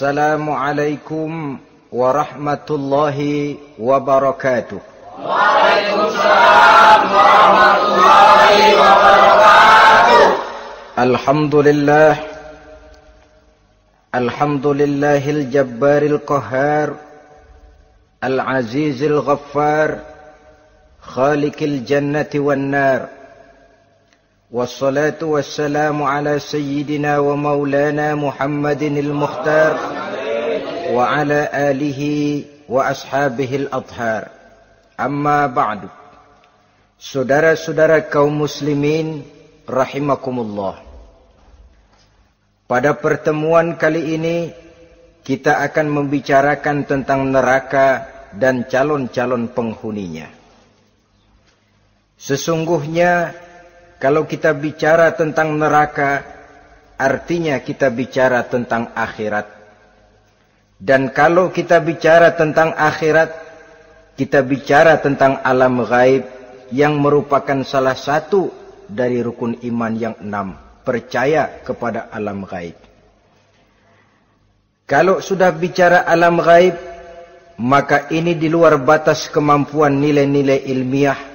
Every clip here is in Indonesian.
السلام عليكم ورحمة الله وبركاته. وعليكم السلام ورحمة الله وبركاته الحمد لله الحمد لله الجبار القهار العزيز الغفار خالق الجنة والنار. والصلاة والسلام على سيدنا ومولانا محمد المختار وعلى آله وأصحابه الأطهار أما بعد Saudara-saudara kaum muslimin rahimakumullah. Pada pertemuan kali ini kita akan membicarakan tentang neraka dan calon-calon penghuninya. Sesungguhnya kalau kita bicara tentang neraka, artinya kita bicara tentang akhirat. Dan kalau kita bicara tentang akhirat, kita bicara tentang alam gaib yang merupakan salah satu dari rukun iman yang enam. Percaya kepada alam gaib. Kalau sudah bicara alam gaib, maka ini di luar batas kemampuan nilai-nilai ilmiah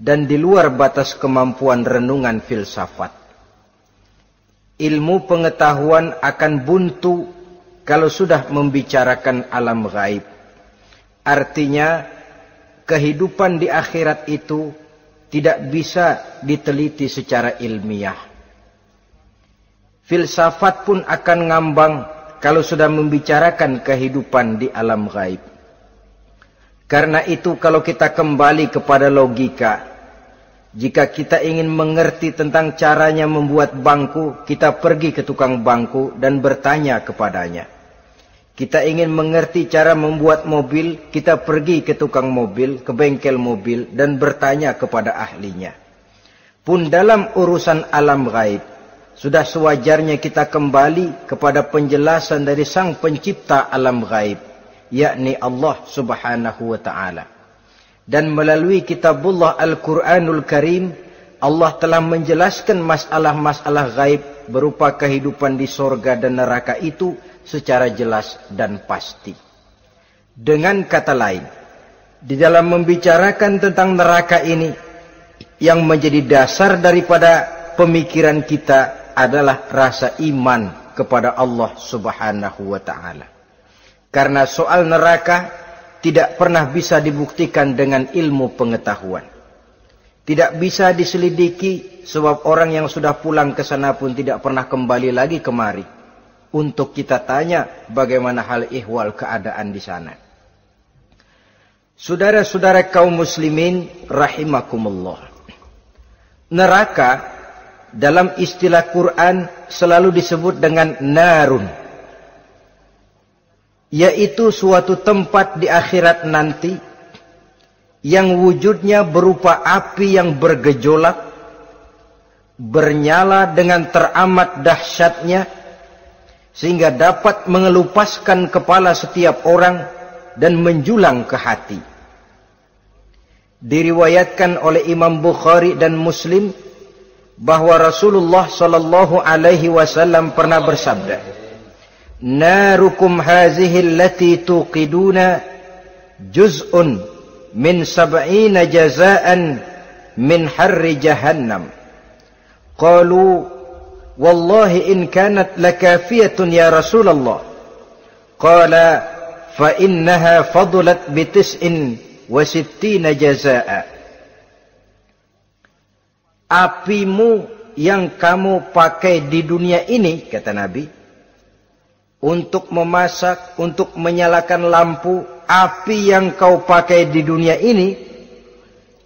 dan di luar batas kemampuan renungan filsafat. Ilmu pengetahuan akan buntu kalau sudah membicarakan alam gaib. Artinya, kehidupan di akhirat itu tidak bisa diteliti secara ilmiah. Filsafat pun akan ngambang kalau sudah membicarakan kehidupan di alam gaib. Karena itu kalau kita kembali kepada logika, jika kita ingin mengerti tentang caranya membuat bangku, kita pergi ke tukang bangku dan bertanya kepadanya. Kita ingin mengerti cara membuat mobil, kita pergi ke tukang mobil, ke bengkel mobil dan bertanya kepada ahlinya. Pun dalam urusan alam gaib, sudah sewajarnya kita kembali kepada penjelasan dari sang pencipta alam gaib, yakni Allah subhanahu wa ta'ala dan melalui kitabullah Al-Quranul Karim Allah telah menjelaskan masalah-masalah gaib berupa kehidupan di sorga dan neraka itu secara jelas dan pasti. Dengan kata lain, di dalam membicarakan tentang neraka ini, yang menjadi dasar daripada pemikiran kita adalah rasa iman kepada Allah subhanahu wa ta'ala. Karena soal neraka tidak pernah bisa dibuktikan dengan ilmu pengetahuan. Tidak bisa diselidiki sebab orang yang sudah pulang ke sana pun tidak pernah kembali lagi kemari. Untuk kita tanya bagaimana hal ihwal keadaan di sana. Saudara-saudara kaum muslimin rahimakumullah. Neraka dalam istilah Quran selalu disebut dengan narun yaitu suatu tempat di akhirat nanti yang wujudnya berupa api yang bergejolak bernyala dengan teramat dahsyatnya sehingga dapat mengelupaskan kepala setiap orang dan menjulang ke hati. Diriwayatkan oleh Imam Bukhari dan Muslim bahwa Rasulullah sallallahu alaihi wasallam pernah bersabda narukum hazihi allati tuqiduna juz'un min sab'ina jazaan min harri jahannam qalu wallahi in kanat lakafiyatun ya rasulullah qala fa innaha fadlat bi tis'in wa sittina jazaa apimu yang kamu pakai di dunia ini kata nabi untuk memasak, untuk menyalakan lampu, api yang kau pakai di dunia ini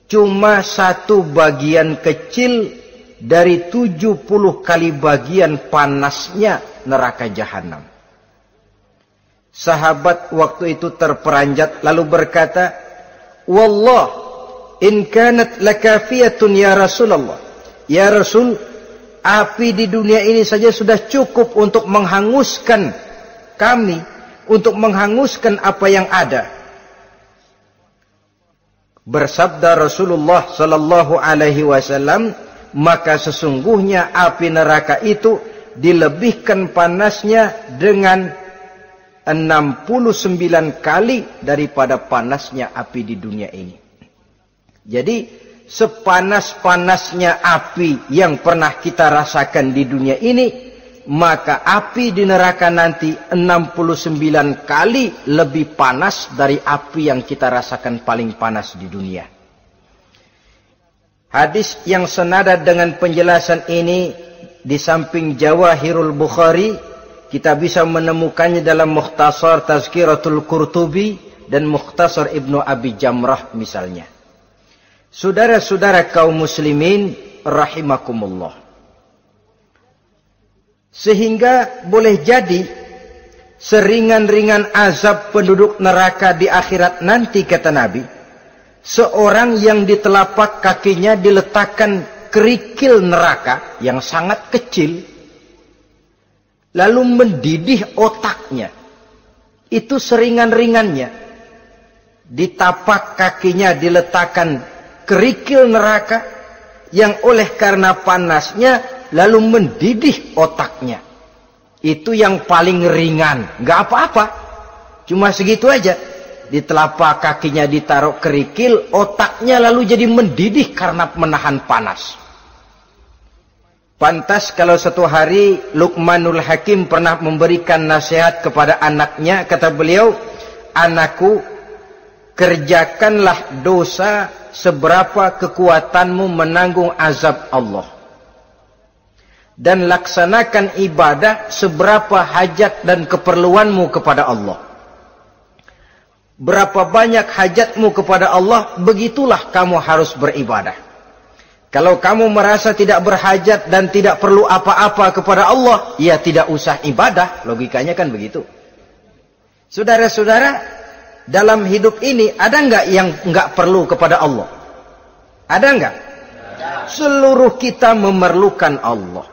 cuma satu bagian kecil dari tujuh puluh kali bagian panasnya neraka jahanam. Sahabat waktu itu terperanjat lalu berkata, Wallah, in kanat lakafiyatun ya Rasulullah. Ya Rasul, api di dunia ini saja sudah cukup untuk menghanguskan kami untuk menghanguskan apa yang ada. Bersabda Rasulullah sallallahu alaihi wasallam, maka sesungguhnya api neraka itu dilebihkan panasnya dengan 69 kali daripada panasnya api di dunia ini. Jadi sepanas-panasnya api yang pernah kita rasakan di dunia ini, maka api di neraka nanti 69 kali lebih panas dari api yang kita rasakan paling panas di dunia. Hadis yang senada dengan penjelasan ini di samping Jawahirul Bukhari kita bisa menemukannya dalam Mukhtasar Tazkiratul Qurtubi dan Mukhtasar Ibnu Abi Jamrah misalnya. Saudara-saudara kaum muslimin rahimakumullah. Sehingga boleh jadi seringan-ringan azab penduduk neraka di akhirat nanti kata Nabi. Seorang yang di telapak kakinya diletakkan kerikil neraka yang sangat kecil lalu mendidih otaknya. Itu seringan-ringannya. Di tapak kakinya diletakkan kerikil neraka yang oleh karena panasnya lalu mendidih otaknya. Itu yang paling ringan, nggak apa-apa. Cuma segitu aja. Di telapak kakinya ditaruh kerikil, otaknya lalu jadi mendidih karena menahan panas. Pantas kalau satu hari Luqmanul Hakim pernah memberikan nasihat kepada anaknya, kata beliau, anakku, kerjakanlah dosa seberapa kekuatanmu menanggung azab Allah. Dan laksanakan ibadah seberapa hajat dan keperluanmu kepada Allah. Berapa banyak hajatmu kepada Allah, begitulah kamu harus beribadah. Kalau kamu merasa tidak berhajat dan tidak perlu apa-apa kepada Allah, ya tidak usah ibadah. Logikanya kan begitu. Saudara-saudara, dalam hidup ini ada nggak yang nggak perlu kepada Allah? Ada nggak? Seluruh kita memerlukan Allah.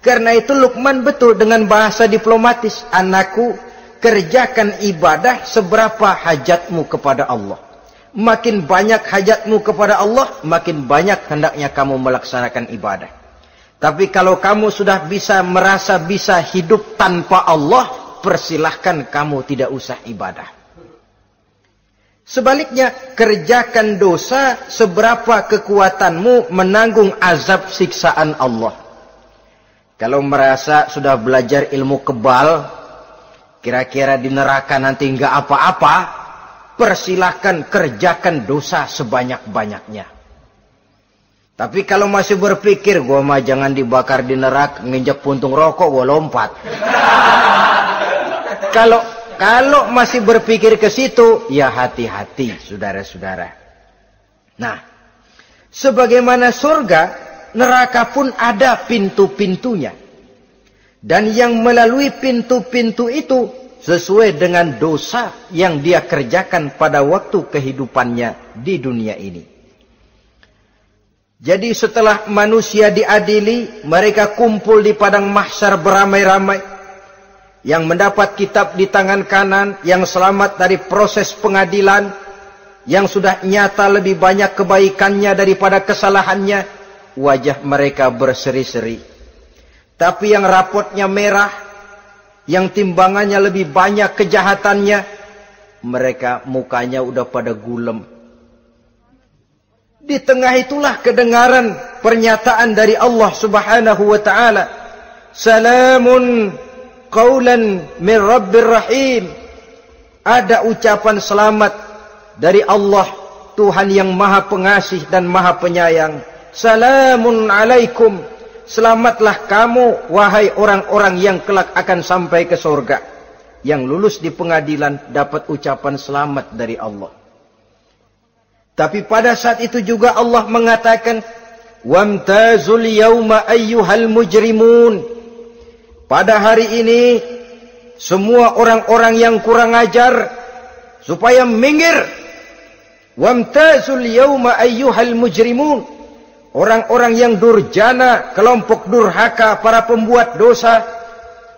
Karena itu Luqman betul dengan bahasa diplomatis. Anakku, kerjakan ibadah seberapa hajatmu kepada Allah makin banyak hajatmu kepada Allah, makin banyak hendaknya kamu melaksanakan ibadah. Tapi kalau kamu sudah bisa merasa bisa hidup tanpa Allah, persilahkan kamu tidak usah ibadah. Sebaliknya, kerjakan dosa seberapa kekuatanmu menanggung azab siksaan Allah. Kalau merasa sudah belajar ilmu kebal, kira-kira di neraka nanti enggak apa-apa, persilahkan kerjakan dosa sebanyak-banyaknya. Tapi kalau masih berpikir, gua mah jangan dibakar di neraka, nginjak puntung rokok, gua lompat. kalau kalau masih berpikir ke situ, ya hati-hati, saudara-saudara. Nah, sebagaimana surga, neraka pun ada pintu-pintunya. Dan yang melalui pintu-pintu itu sesuai dengan dosa yang dia kerjakan pada waktu kehidupannya di dunia ini. Jadi setelah manusia diadili, mereka kumpul di padang mahsyar beramai-ramai. Yang mendapat kitab di tangan kanan, yang selamat dari proses pengadilan, yang sudah nyata lebih banyak kebaikannya daripada kesalahannya, wajah mereka berseri-seri. Tapi yang rapotnya merah, yang timbangannya lebih banyak kejahatannya, mereka mukanya udah pada gulem. Di tengah itulah kedengaran pernyataan dari Allah Subhanahu wa taala. Salamun qaulan min Rabbir Rahim. Ada ucapan selamat dari Allah Tuhan yang Maha Pengasih dan Maha Penyayang. Salamun alaikum Selamatlah kamu, wahai orang-orang yang kelak akan sampai ke surga. Yang lulus di pengadilan dapat ucapan selamat dari Allah. Tapi pada saat itu juga Allah mengatakan, Wamtazul yawma ayyuhal mujrimun. Pada hari ini, semua orang-orang yang kurang ajar, supaya minggir. Wamtazul yawma ayyuhal mujrimun Orang-orang yang durjana, kelompok durhaka, para pembuat dosa,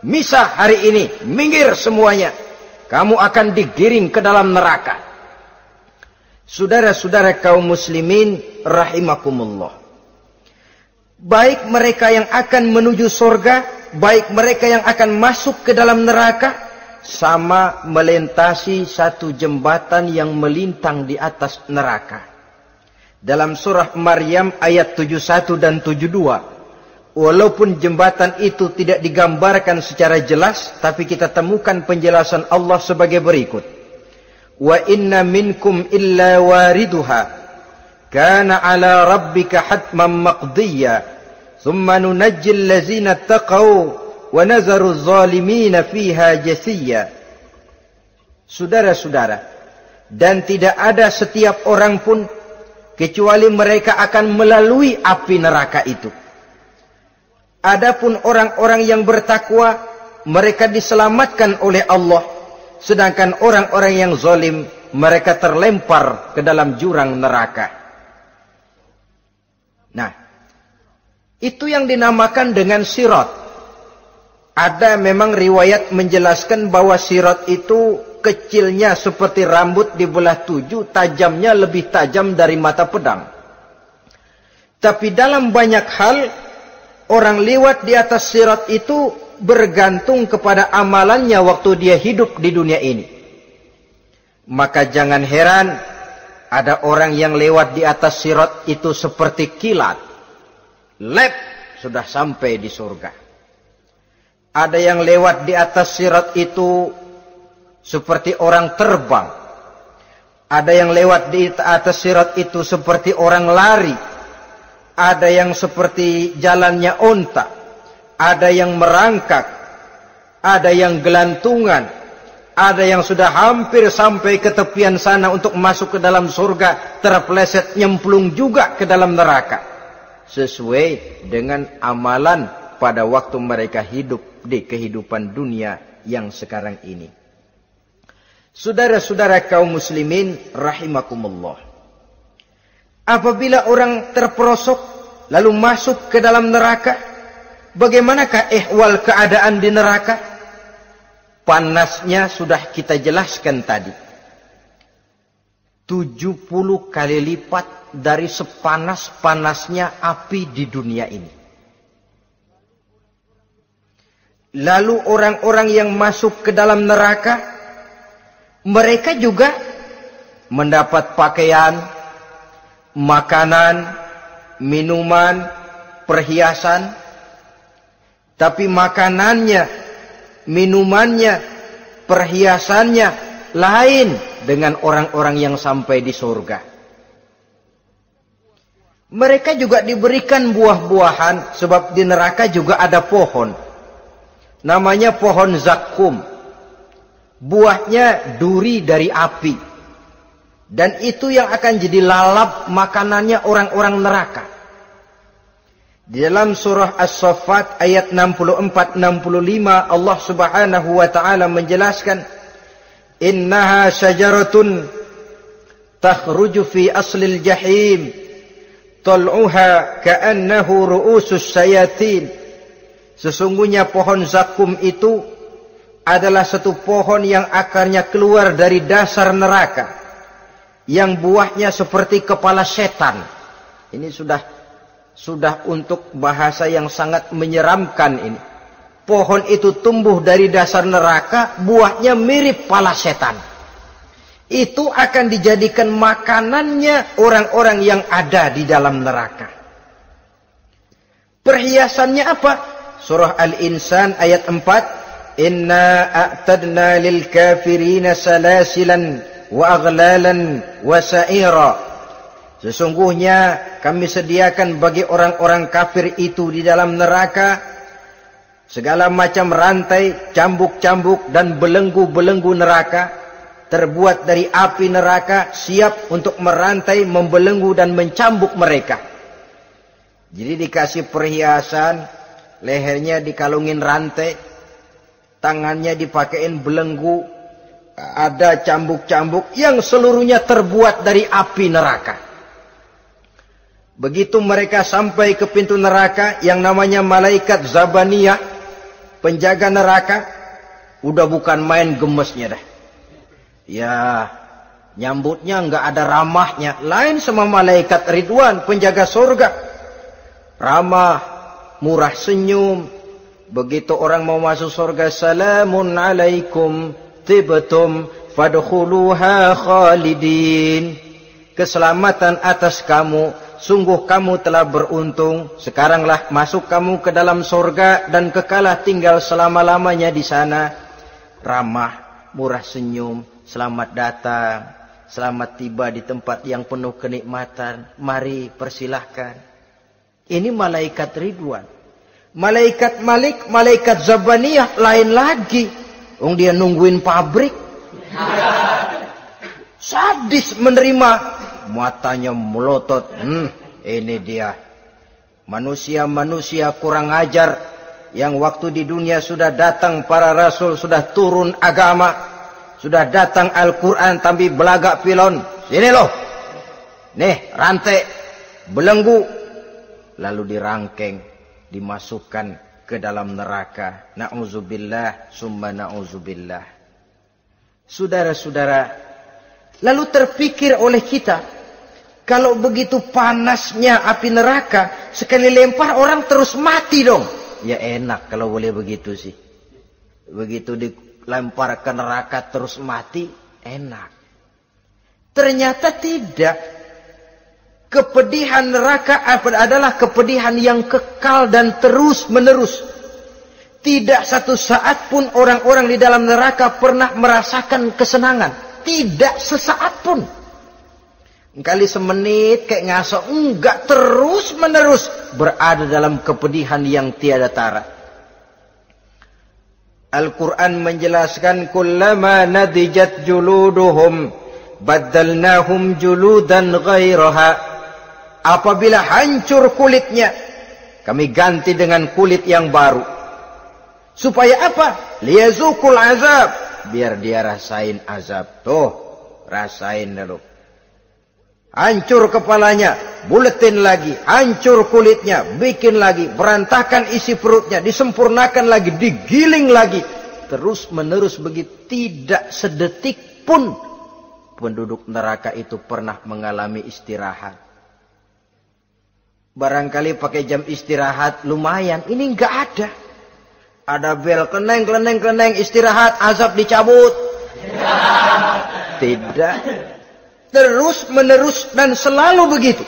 misah hari ini, minggir semuanya. Kamu akan digiring ke dalam neraka. Saudara-saudara kaum muslimin rahimakumullah. Baik mereka yang akan menuju surga, baik mereka yang akan masuk ke dalam neraka, sama melintasi satu jembatan yang melintang di atas neraka. Dalam surah Maryam ayat 71 dan 72. Walaupun jembatan itu tidak digambarkan secara jelas, tapi kita temukan penjelasan Allah sebagai berikut. Wa inna minkum illa wariduha kana ala rabbika hatman maqdiya thumma nunajjil lazina taqaw wa nazaru zalimina fiha. Saudara-saudara, dan tidak ada setiap orang pun kecuali mereka akan melalui api neraka itu. Adapun orang-orang yang bertakwa, mereka diselamatkan oleh Allah, sedangkan orang-orang yang zalim, mereka terlempar ke dalam jurang neraka. Nah, itu yang dinamakan dengan sirat. Ada memang riwayat menjelaskan bahwa sirat itu kecilnya seperti rambut di belah tujuh, tajamnya lebih tajam dari mata pedang. Tapi dalam banyak hal, orang lewat di atas sirat itu bergantung kepada amalannya waktu dia hidup di dunia ini. Maka jangan heran, ada orang yang lewat di atas sirat itu seperti kilat. Lep, sudah sampai di surga. Ada yang lewat di atas sirat itu seperti orang terbang. Ada yang lewat di atas sirat itu seperti orang lari. Ada yang seperti jalannya onta. Ada yang merangkak. Ada yang gelantungan. Ada yang sudah hampir sampai ke tepian sana untuk masuk ke dalam surga. Terpleset nyemplung juga ke dalam neraka. Sesuai dengan amalan pada waktu mereka hidup di kehidupan dunia yang sekarang ini. Saudara-saudara kaum muslimin rahimakumullah. Apabila orang terperosok lalu masuk ke dalam neraka, bagaimanakah ihwal keadaan di neraka? Panasnya sudah kita jelaskan tadi. 70 kali lipat dari sepanas-panasnya api di dunia ini. Lalu orang-orang yang masuk ke dalam neraka, mereka juga mendapat pakaian, makanan, minuman, perhiasan. Tapi makanannya, minumannya, perhiasannya lain dengan orang-orang yang sampai di surga. Mereka juga diberikan buah-buahan sebab di neraka juga ada pohon namanya pohon zakum. Buahnya duri dari api. Dan itu yang akan jadi lalap makanannya orang-orang neraka. Di dalam surah As-Saffat ayat 64-65 Allah subhanahu wa ta'ala menjelaskan Innaha syajaratun takhruju fi aslil jahim tal'uha ka'annahu ru'usus sayatin Sesungguhnya pohon zakum itu adalah satu pohon yang akarnya keluar dari dasar neraka. Yang buahnya seperti kepala setan. Ini sudah sudah untuk bahasa yang sangat menyeramkan ini. Pohon itu tumbuh dari dasar neraka, buahnya mirip kepala setan. Itu akan dijadikan makanannya orang-orang yang ada di dalam neraka. Perhiasannya apa? Surah Al-Insan ayat 4. Inna a'tadna lil kafirina salasilan wa aghlalan wa sa'ira. Sesungguhnya kami sediakan bagi orang-orang kafir itu di dalam neraka segala macam rantai, cambuk-cambuk dan belenggu-belenggu neraka terbuat dari api neraka siap untuk merantai, membelenggu dan mencambuk mereka. Jadi dikasih perhiasan, lehernya dikalungin rantai, tangannya dipakein belenggu, ada cambuk-cambuk yang seluruhnya terbuat dari api neraka. Begitu mereka sampai ke pintu neraka yang namanya malaikat Zabaniyah, penjaga neraka, udah bukan main gemesnya dah. Ya, nyambutnya nggak ada ramahnya. Lain sama malaikat Ridwan, penjaga surga. Ramah, murah senyum, Begitu orang mau masuk surga, salamun alaikum tibtum fadkhuluha khalidin. Keselamatan atas kamu, sungguh kamu telah beruntung. Sekaranglah masuk kamu ke dalam surga dan kekalah tinggal selama-lamanya di sana. Ramah, murah senyum, selamat datang. Selamat tiba di tempat yang penuh kenikmatan. Mari persilahkan. Ini malaikat Ridwan. Malaikat Malik, malaikat Zabaniyah lain lagi. Ung dia nungguin pabrik. Sadis menerima. Matanya melotot. Hmm, ini dia. Manusia-manusia kurang ajar. Yang waktu di dunia sudah datang para rasul. Sudah turun agama. Sudah datang Al-Quran tapi belagak pilon. Sini loh. Nih rantai. Belenggu. Lalu dirangkeng. Dimasukkan ke dalam neraka. Na'udzubillah summa na'udzubillah. Saudara-saudara, lalu terpikir oleh kita, kalau begitu panasnya api neraka, sekali lempar orang terus mati dong. Ya enak kalau boleh begitu sih. Begitu dilempar ke neraka terus mati, enak. Ternyata tidak. Kepedihan neraka adalah kepedihan yang kekal dan terus menerus. Tidak satu saat pun orang-orang di dalam neraka pernah merasakan kesenangan. Tidak sesaat pun. Kali semenit kayak ngasok. Enggak terus menerus berada dalam kepedihan yang tiada tara. Al-Quran menjelaskan. Kullama nadijat juluduhum. Baddalnahum juludan ghairaha apabila hancur kulitnya kami ganti dengan kulit yang baru supaya apa liyazukul azab biar dia rasain azab tuh rasain dulu hancur kepalanya buletin lagi hancur kulitnya bikin lagi berantakan isi perutnya disempurnakan lagi digiling lagi terus menerus begitu tidak sedetik pun penduduk neraka itu pernah mengalami istirahat Barangkali pakai jam istirahat lumayan. Ini enggak ada. Ada bel keneng, keneng, keneng, istirahat, azab dicabut. Tidak. Terus menerus dan selalu begitu.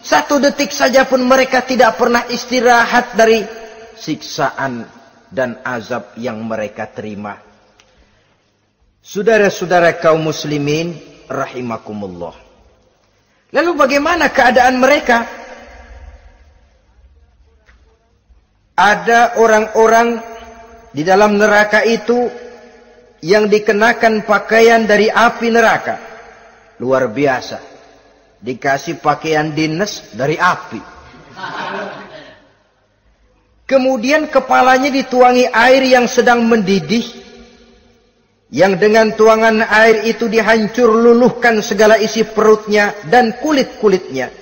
Satu detik saja pun mereka tidak pernah istirahat dari siksaan dan azab yang mereka terima. Saudara-saudara kaum muslimin rahimakumullah. Lalu bagaimana keadaan mereka? ada orang-orang di dalam neraka itu yang dikenakan pakaian dari api neraka. Luar biasa. Dikasih pakaian dinas dari api. Kemudian kepalanya dituangi air yang sedang mendidih. Yang dengan tuangan air itu dihancur luluhkan segala isi perutnya dan kulit-kulitnya.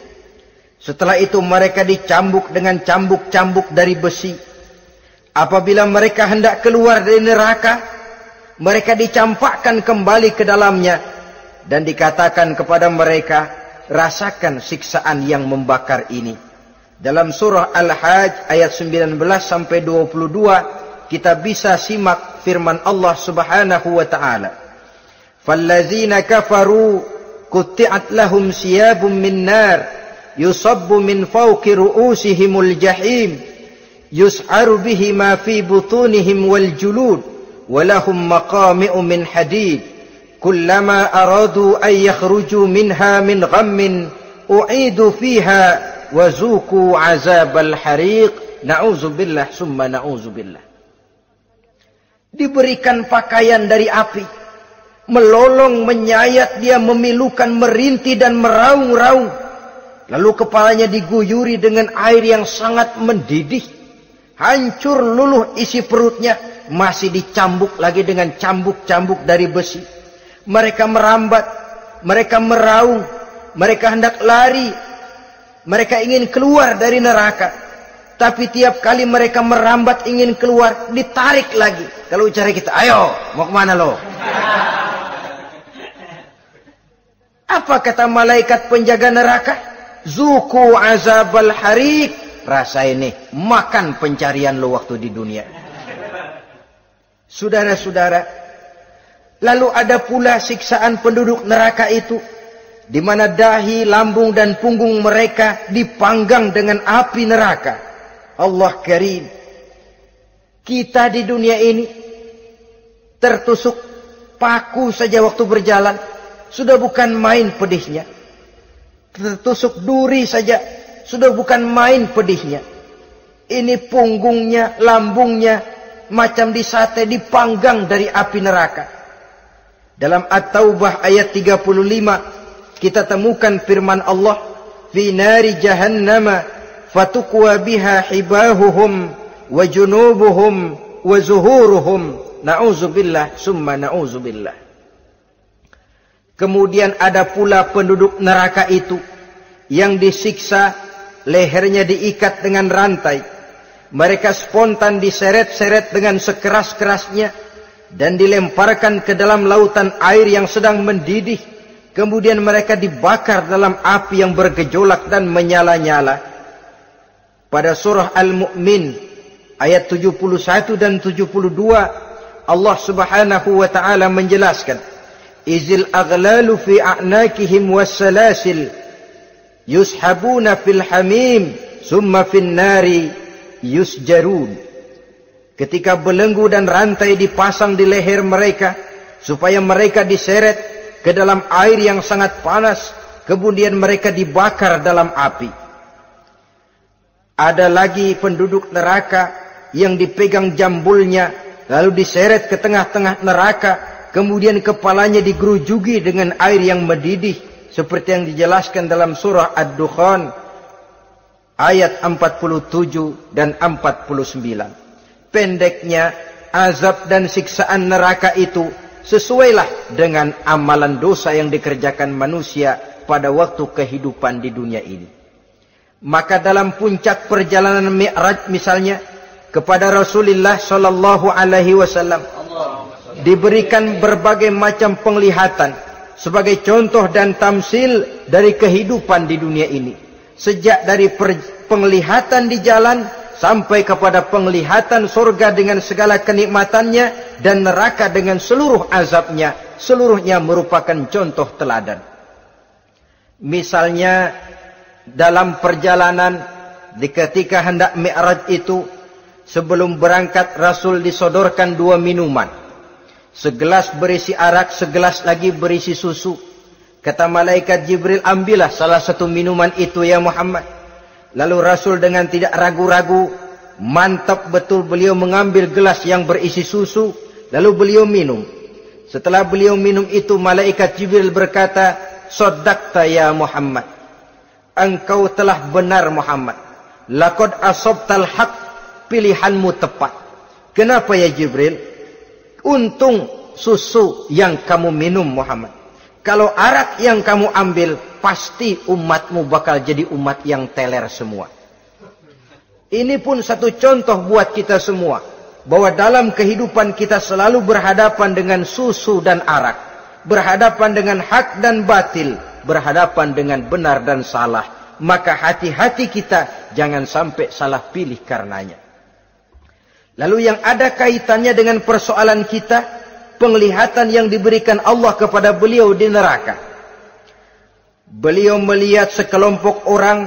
Setelah itu mereka dicambuk dengan cambuk-cambuk dari besi. Apabila mereka hendak keluar dari neraka, mereka dicampakkan kembali ke dalamnya dan dikatakan kepada mereka rasakan siksaan yang membakar ini. Dalam surah Al-Hajj ayat 19 sampai 22 kita bisa simak firman Allah Subhanahu wa taala. Fallazina kafaru qutti'at lahum siyabun min nar yusabbu min fawqi ru'usihimul jahim yus'aru bihi ma fi butunihim wal julud wa lahum maqami'u min hadid kullama أن an منها من غم ghammin فيها fiha عذاب الحريق azabal hariq na'udzubillah summa na'udzubillah diberikan pakaian dari api melolong menyayat dia memilukan merintih dan meraung-raung. Lalu kepalanya diguyuri dengan air yang sangat mendidih. Hancur luluh isi perutnya masih dicambuk lagi dengan cambuk-cambuk dari besi. Mereka merambat. Mereka meraung. Mereka hendak lari. Mereka ingin keluar dari neraka. Tapi tiap kali mereka merambat ingin keluar. Ditarik lagi. Kalau ucara kita. Ayo mau ke mana lo? Apa kata malaikat penjaga neraka? Zuku azabal harik. Rasa ini. Makan pencarian lo waktu di dunia. Saudara-saudara, lalu ada pula siksaan penduduk neraka itu di mana dahi, lambung dan punggung mereka dipanggang dengan api neraka. Allah Karim. Kita di dunia ini tertusuk paku saja waktu berjalan sudah bukan main pedihnya. Tertusuk duri saja sudah bukan main pedihnya. Ini punggungnya, lambungnya macam disate dipanggang dari api neraka. Dalam At-Taubah ayat 35 kita temukan firman Allah fi nari jahannama fatukwa biha hibahuhum wa junubuhum wa zuhuruhum. Na'udzubillah summa na'udzubillah. Kemudian ada pula penduduk neraka itu yang disiksa lehernya diikat dengan rantai. Mereka spontan diseret-seret dengan sekeras-kerasnya dan dilemparkan ke dalam lautan air yang sedang mendidih. Kemudian mereka dibakar dalam api yang bergejolak dan menyala-nyala. Pada surah Al-Mu'min ayat 71 dan 72 Allah Subhanahu wa taala menjelaskan Izil aghlalu fi a'nakihim was-salasil yushabuna fil hamim summa fin nari yusjarun ketika belenggu dan rantai dipasang di leher mereka supaya mereka diseret ke dalam air yang sangat panas kemudian mereka dibakar dalam api ada lagi penduduk neraka yang dipegang jambulnya lalu diseret ke tengah-tengah neraka kemudian kepalanya digerujugi dengan air yang mendidih seperti yang dijelaskan dalam surah Ad-Dukhan ayat 47 dan 49. Pendeknya azab dan siksaan neraka itu sesuailah dengan amalan dosa yang dikerjakan manusia pada waktu kehidupan di dunia ini. Maka dalam puncak perjalanan Mi'raj misalnya kepada Rasulullah sallallahu alaihi wasallam diberikan berbagai macam penglihatan sebagai contoh dan tamsil dari kehidupan di dunia ini sejak dari penglihatan di jalan sampai kepada penglihatan surga dengan segala kenikmatannya dan neraka dengan seluruh azabnya seluruhnya merupakan contoh teladan. Misalnya dalam perjalanan di ketika hendak mi'raj itu sebelum berangkat Rasul disodorkan dua minuman. Segelas berisi arak segelas lagi berisi susu. Kata malaikat Jibril, ambillah salah satu minuman itu ya Muhammad. Lalu Rasul dengan tidak ragu-ragu, mantap betul beliau mengambil gelas yang berisi susu, lalu beliau minum. Setelah beliau minum itu, malaikat Jibril berkata, Sodakta ya Muhammad. Engkau telah benar Muhammad. Lakod asobtal haq, pilihanmu tepat. Kenapa ya Jibril? Untung susu yang kamu minum Muhammad. Kalau arak yang kamu ambil, pasti umatmu bakal jadi umat yang teler semua. Ini pun satu contoh buat kita semua. Bahwa dalam kehidupan kita selalu berhadapan dengan susu dan arak. Berhadapan dengan hak dan batil. Berhadapan dengan benar dan salah. Maka hati-hati kita jangan sampai salah pilih karenanya. Lalu yang ada kaitannya dengan persoalan kita penglihatan yang diberikan Allah kepada beliau di neraka. Beliau melihat sekelompok orang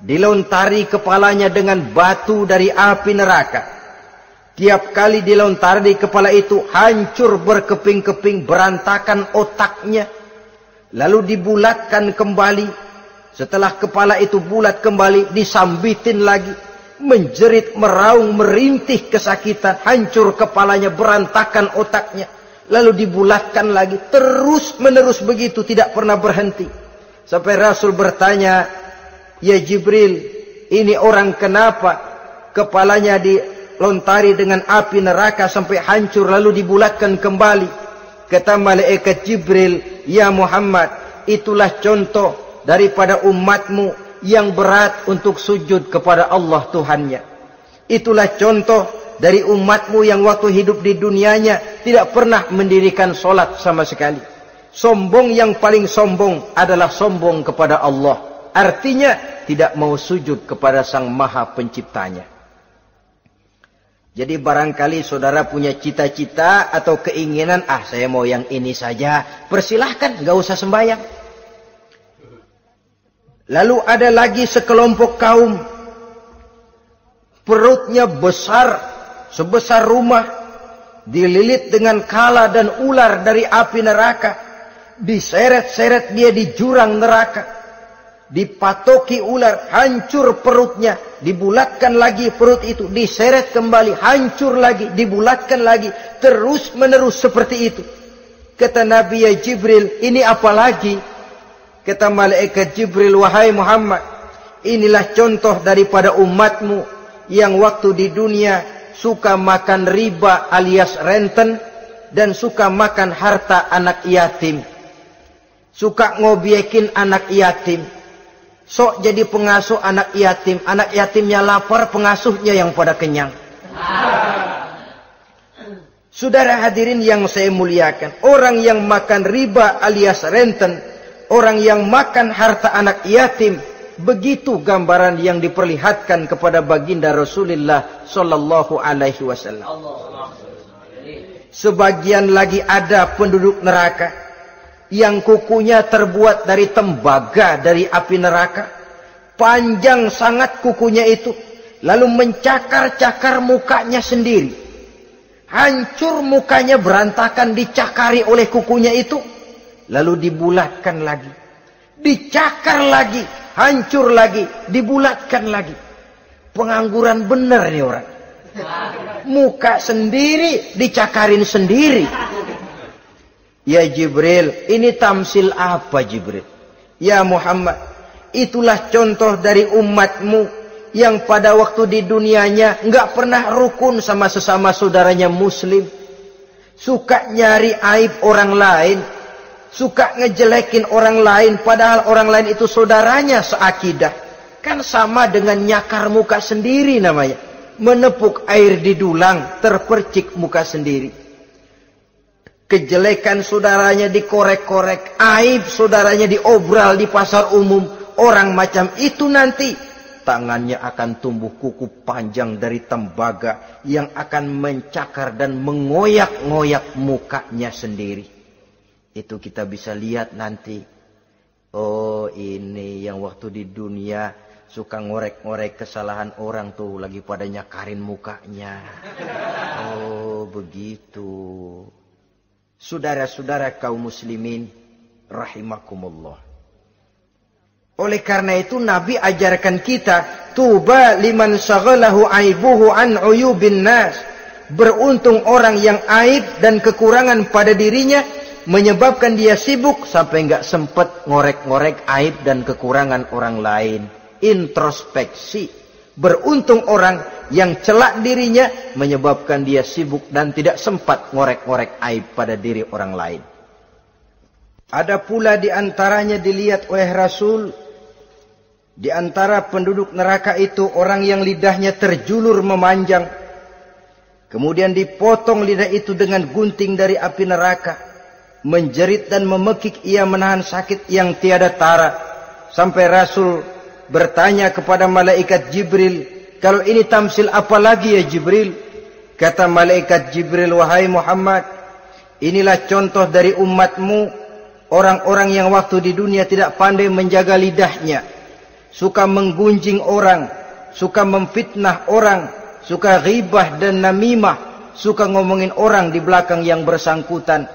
dilontari kepalanya dengan batu dari api neraka. Tiap kali dilontari kepala itu hancur berkeping-keping berantakan otaknya. Lalu dibulatkan kembali. Setelah kepala itu bulat kembali disambitin lagi menjerit, meraung, merintih kesakitan, hancur kepalanya, berantakan otaknya, lalu dibulatkan lagi, terus menerus begitu, tidak pernah berhenti. Sampai Rasul bertanya, Ya Jibril, ini orang kenapa kepalanya dilontari dengan api neraka sampai hancur lalu dibulatkan kembali. Kata malaikat Jibril, Ya Muhammad, itulah contoh daripada umatmu yang berat untuk sujud kepada Allah Tuhannya. Itulah contoh dari umatmu yang waktu hidup di dunianya tidak pernah mendirikan solat sama sekali. Sombong yang paling sombong adalah sombong kepada Allah. Artinya tidak mau sujud kepada sang maha penciptanya. Jadi barangkali saudara punya cita-cita atau keinginan, ah saya mau yang ini saja. Persilahkan, gak usah sembahyang. Lalu ada lagi sekelompok kaum. Perutnya besar, sebesar rumah. Dililit dengan kala dan ular dari api neraka. Diseret-seret dia di jurang neraka dipatoki ular, hancur perutnya, dibulatkan lagi perut itu, diseret kembali, hancur lagi, dibulatkan lagi, terus menerus seperti itu. Kata Nabi ya Jibril, ini apa lagi? Kata malaikat Jibril, wahai Muhammad, inilah contoh daripada umatmu yang waktu di dunia suka makan riba alias renten dan suka makan harta anak yatim. Suka ngobiekin anak yatim Sok jadi pengasuh anak yatim. Anak yatimnya lapar, pengasuhnya yang pada kenyang. Saudara hadirin yang saya muliakan. Orang yang makan riba alias renten. Orang yang makan harta anak yatim. Begitu gambaran yang diperlihatkan kepada baginda Rasulullah Sallallahu Alaihi Wasallam. Sebagian lagi ada penduduk neraka yang kukunya terbuat dari tembaga dari api neraka. Panjang sangat kukunya itu. Lalu mencakar-cakar mukanya sendiri. Hancur mukanya berantakan dicakari oleh kukunya itu. Lalu dibulatkan lagi. Dicakar lagi. Hancur lagi. Dibulatkan lagi. Pengangguran benar nih orang. Muka sendiri dicakarin sendiri. Ya Jibril, ini tamsil apa Jibril? Ya Muhammad, itulah contoh dari umatmu yang pada waktu di dunianya enggak pernah rukun sama sesama saudaranya muslim. Suka nyari aib orang lain. Suka ngejelekin orang lain padahal orang lain itu saudaranya seakidah. Kan sama dengan nyakar muka sendiri namanya. Menepuk air di dulang terpercik muka sendiri. Kejelekan saudaranya dikorek-korek. Aib saudaranya diobral di pasar umum. Orang macam itu nanti. Tangannya akan tumbuh kuku panjang dari tembaga. Yang akan mencakar dan mengoyak-ngoyak mukanya sendiri. Itu kita bisa lihat nanti. Oh ini yang waktu di dunia suka ngorek-ngorek kesalahan orang tuh lagi pada nyakarin mukanya. Oh begitu. Saudara-saudara kaum muslimin rahimakumullah. Oleh karena itu Nabi ajarkan kita tuba liman syaghalahu aibuhu an uyubin nas. Beruntung orang yang aib dan kekurangan pada dirinya menyebabkan dia sibuk sampai enggak sempat ngorek-ngorek aib dan kekurangan orang lain. Introspeksi. Beruntung orang yang celak dirinya menyebabkan dia sibuk dan tidak sempat ngorek-ngorek aib pada diri orang lain. Ada pula di antaranya dilihat oleh Rasul di antara penduduk neraka itu orang yang lidahnya terjulur memanjang kemudian dipotong lidah itu dengan gunting dari api neraka menjerit dan memekik ia menahan sakit yang tiada tara sampai Rasul bertanya kepada malaikat Jibril kalau ini tamsil apa lagi ya Jibril? Kata malaikat Jibril, wahai Muhammad, inilah contoh dari umatmu, orang-orang yang waktu di dunia tidak pandai menjaga lidahnya, suka menggunjing orang, suka memfitnah orang, suka ghibah dan namimah, suka ngomongin orang di belakang yang bersangkutan.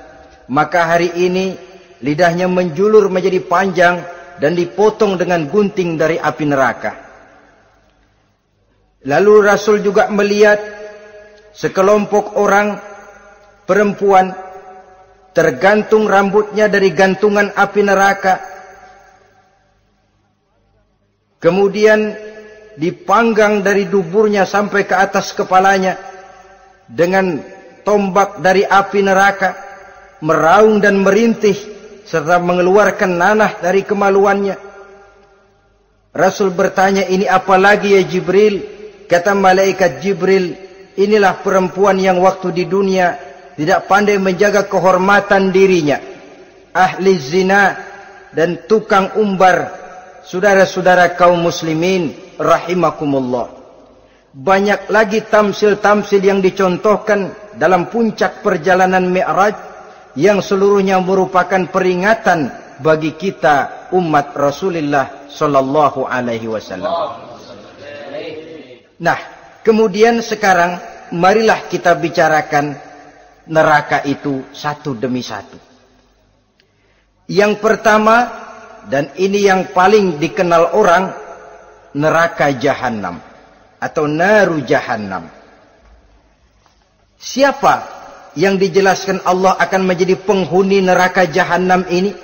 Maka hari ini lidahnya menjulur menjadi panjang dan dipotong dengan gunting dari api neraka. Lalu Rasul juga melihat sekelompok orang perempuan tergantung rambutnya dari gantungan api neraka. Kemudian dipanggang dari duburnya sampai ke atas kepalanya dengan tombak dari api neraka, meraung dan merintih serta mengeluarkan nanah dari kemaluannya. Rasul bertanya, ini apa lagi ya Jibril? Kata malaikat Jibril, inilah perempuan yang waktu di dunia tidak pandai menjaga kehormatan dirinya. Ahli zina dan tukang umbar. Saudara-saudara kaum muslimin rahimakumullah. Banyak lagi tamsil-tamsil yang dicontohkan dalam puncak perjalanan Mi'raj yang seluruhnya merupakan peringatan bagi kita umat Rasulullah sallallahu alaihi wasallam. Nah, kemudian sekarang marilah kita bicarakan neraka itu satu demi satu. Yang pertama dan ini yang paling dikenal orang neraka jahanam atau naru jahannam. Siapa yang dijelaskan Allah akan menjadi penghuni neraka jahannam ini?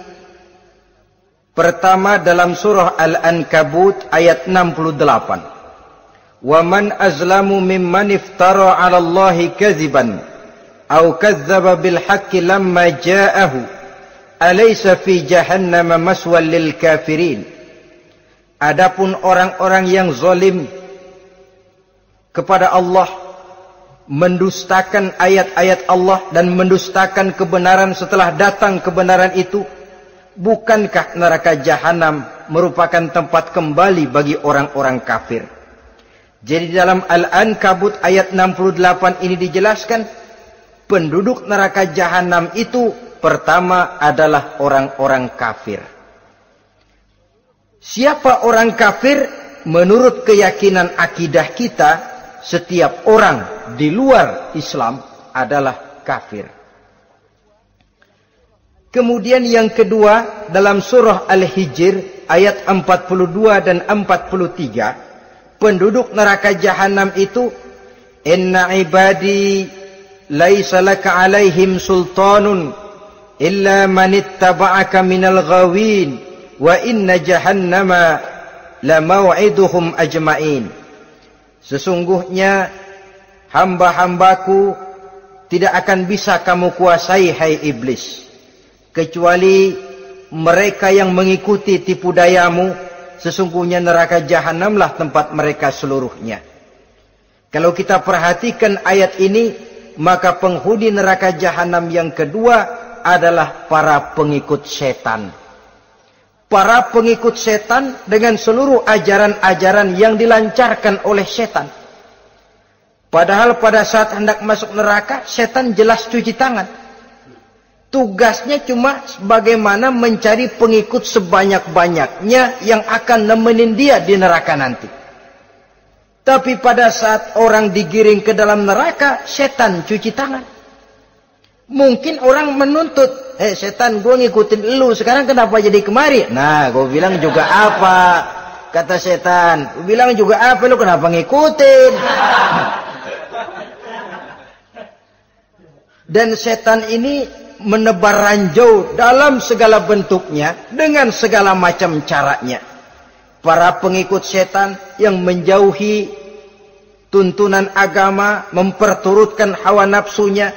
Pertama dalam surah Al-Ankabut ayat 68. Wa man azlamu mimman iftara 'ala Allahi kadziban aw kadzdzaba bil haqqi lamma ja'ahu alaysa fi jahannam maswal lil kafirin Adapun orang-orang yang zalim kepada Allah mendustakan ayat-ayat Allah dan mendustakan kebenaran setelah datang kebenaran itu bukankah neraka jahanam merupakan tempat kembali bagi orang-orang kafir? Jadi dalam Al-Ankabut ayat 68 ini dijelaskan penduduk neraka jahanam itu pertama adalah orang-orang kafir. Siapa orang kafir? Menurut keyakinan akidah kita setiap orang di luar Islam adalah kafir. Kemudian yang kedua dalam surah Al-Hijr ayat 42 dan 43 penduduk neraka jahanam itu inna ibadi laisa laka alaihim sultanun illa man ittaba'aka minal ghawin wa inna jahannama la maw'iduhum ajma'in Sesungguhnya hamba-hambaku tidak akan bisa kamu kuasai hai iblis. Kecuali mereka yang mengikuti tipu dayamu, sesungguhnya neraka jahanamlah tempat mereka seluruhnya. Kalau kita perhatikan ayat ini, maka penghuni neraka jahanam yang kedua adalah para pengikut setan para pengikut setan dengan seluruh ajaran-ajaran yang dilancarkan oleh setan. Padahal pada saat hendak masuk neraka, setan jelas cuci tangan. Tugasnya cuma bagaimana mencari pengikut sebanyak-banyaknya yang akan nemenin dia di neraka nanti. Tapi pada saat orang digiring ke dalam neraka, setan cuci tangan. Mungkin orang menuntut eh setan gue ngikutin lu. Sekarang kenapa jadi kemari? Nah gue bilang juga apa? Kata setan. Gue bilang juga apa? Lu kenapa ngikutin? Dan setan ini menebar ranjau dalam segala bentuknya dengan segala macam caranya. Para pengikut setan yang menjauhi tuntunan agama memperturutkan hawa nafsunya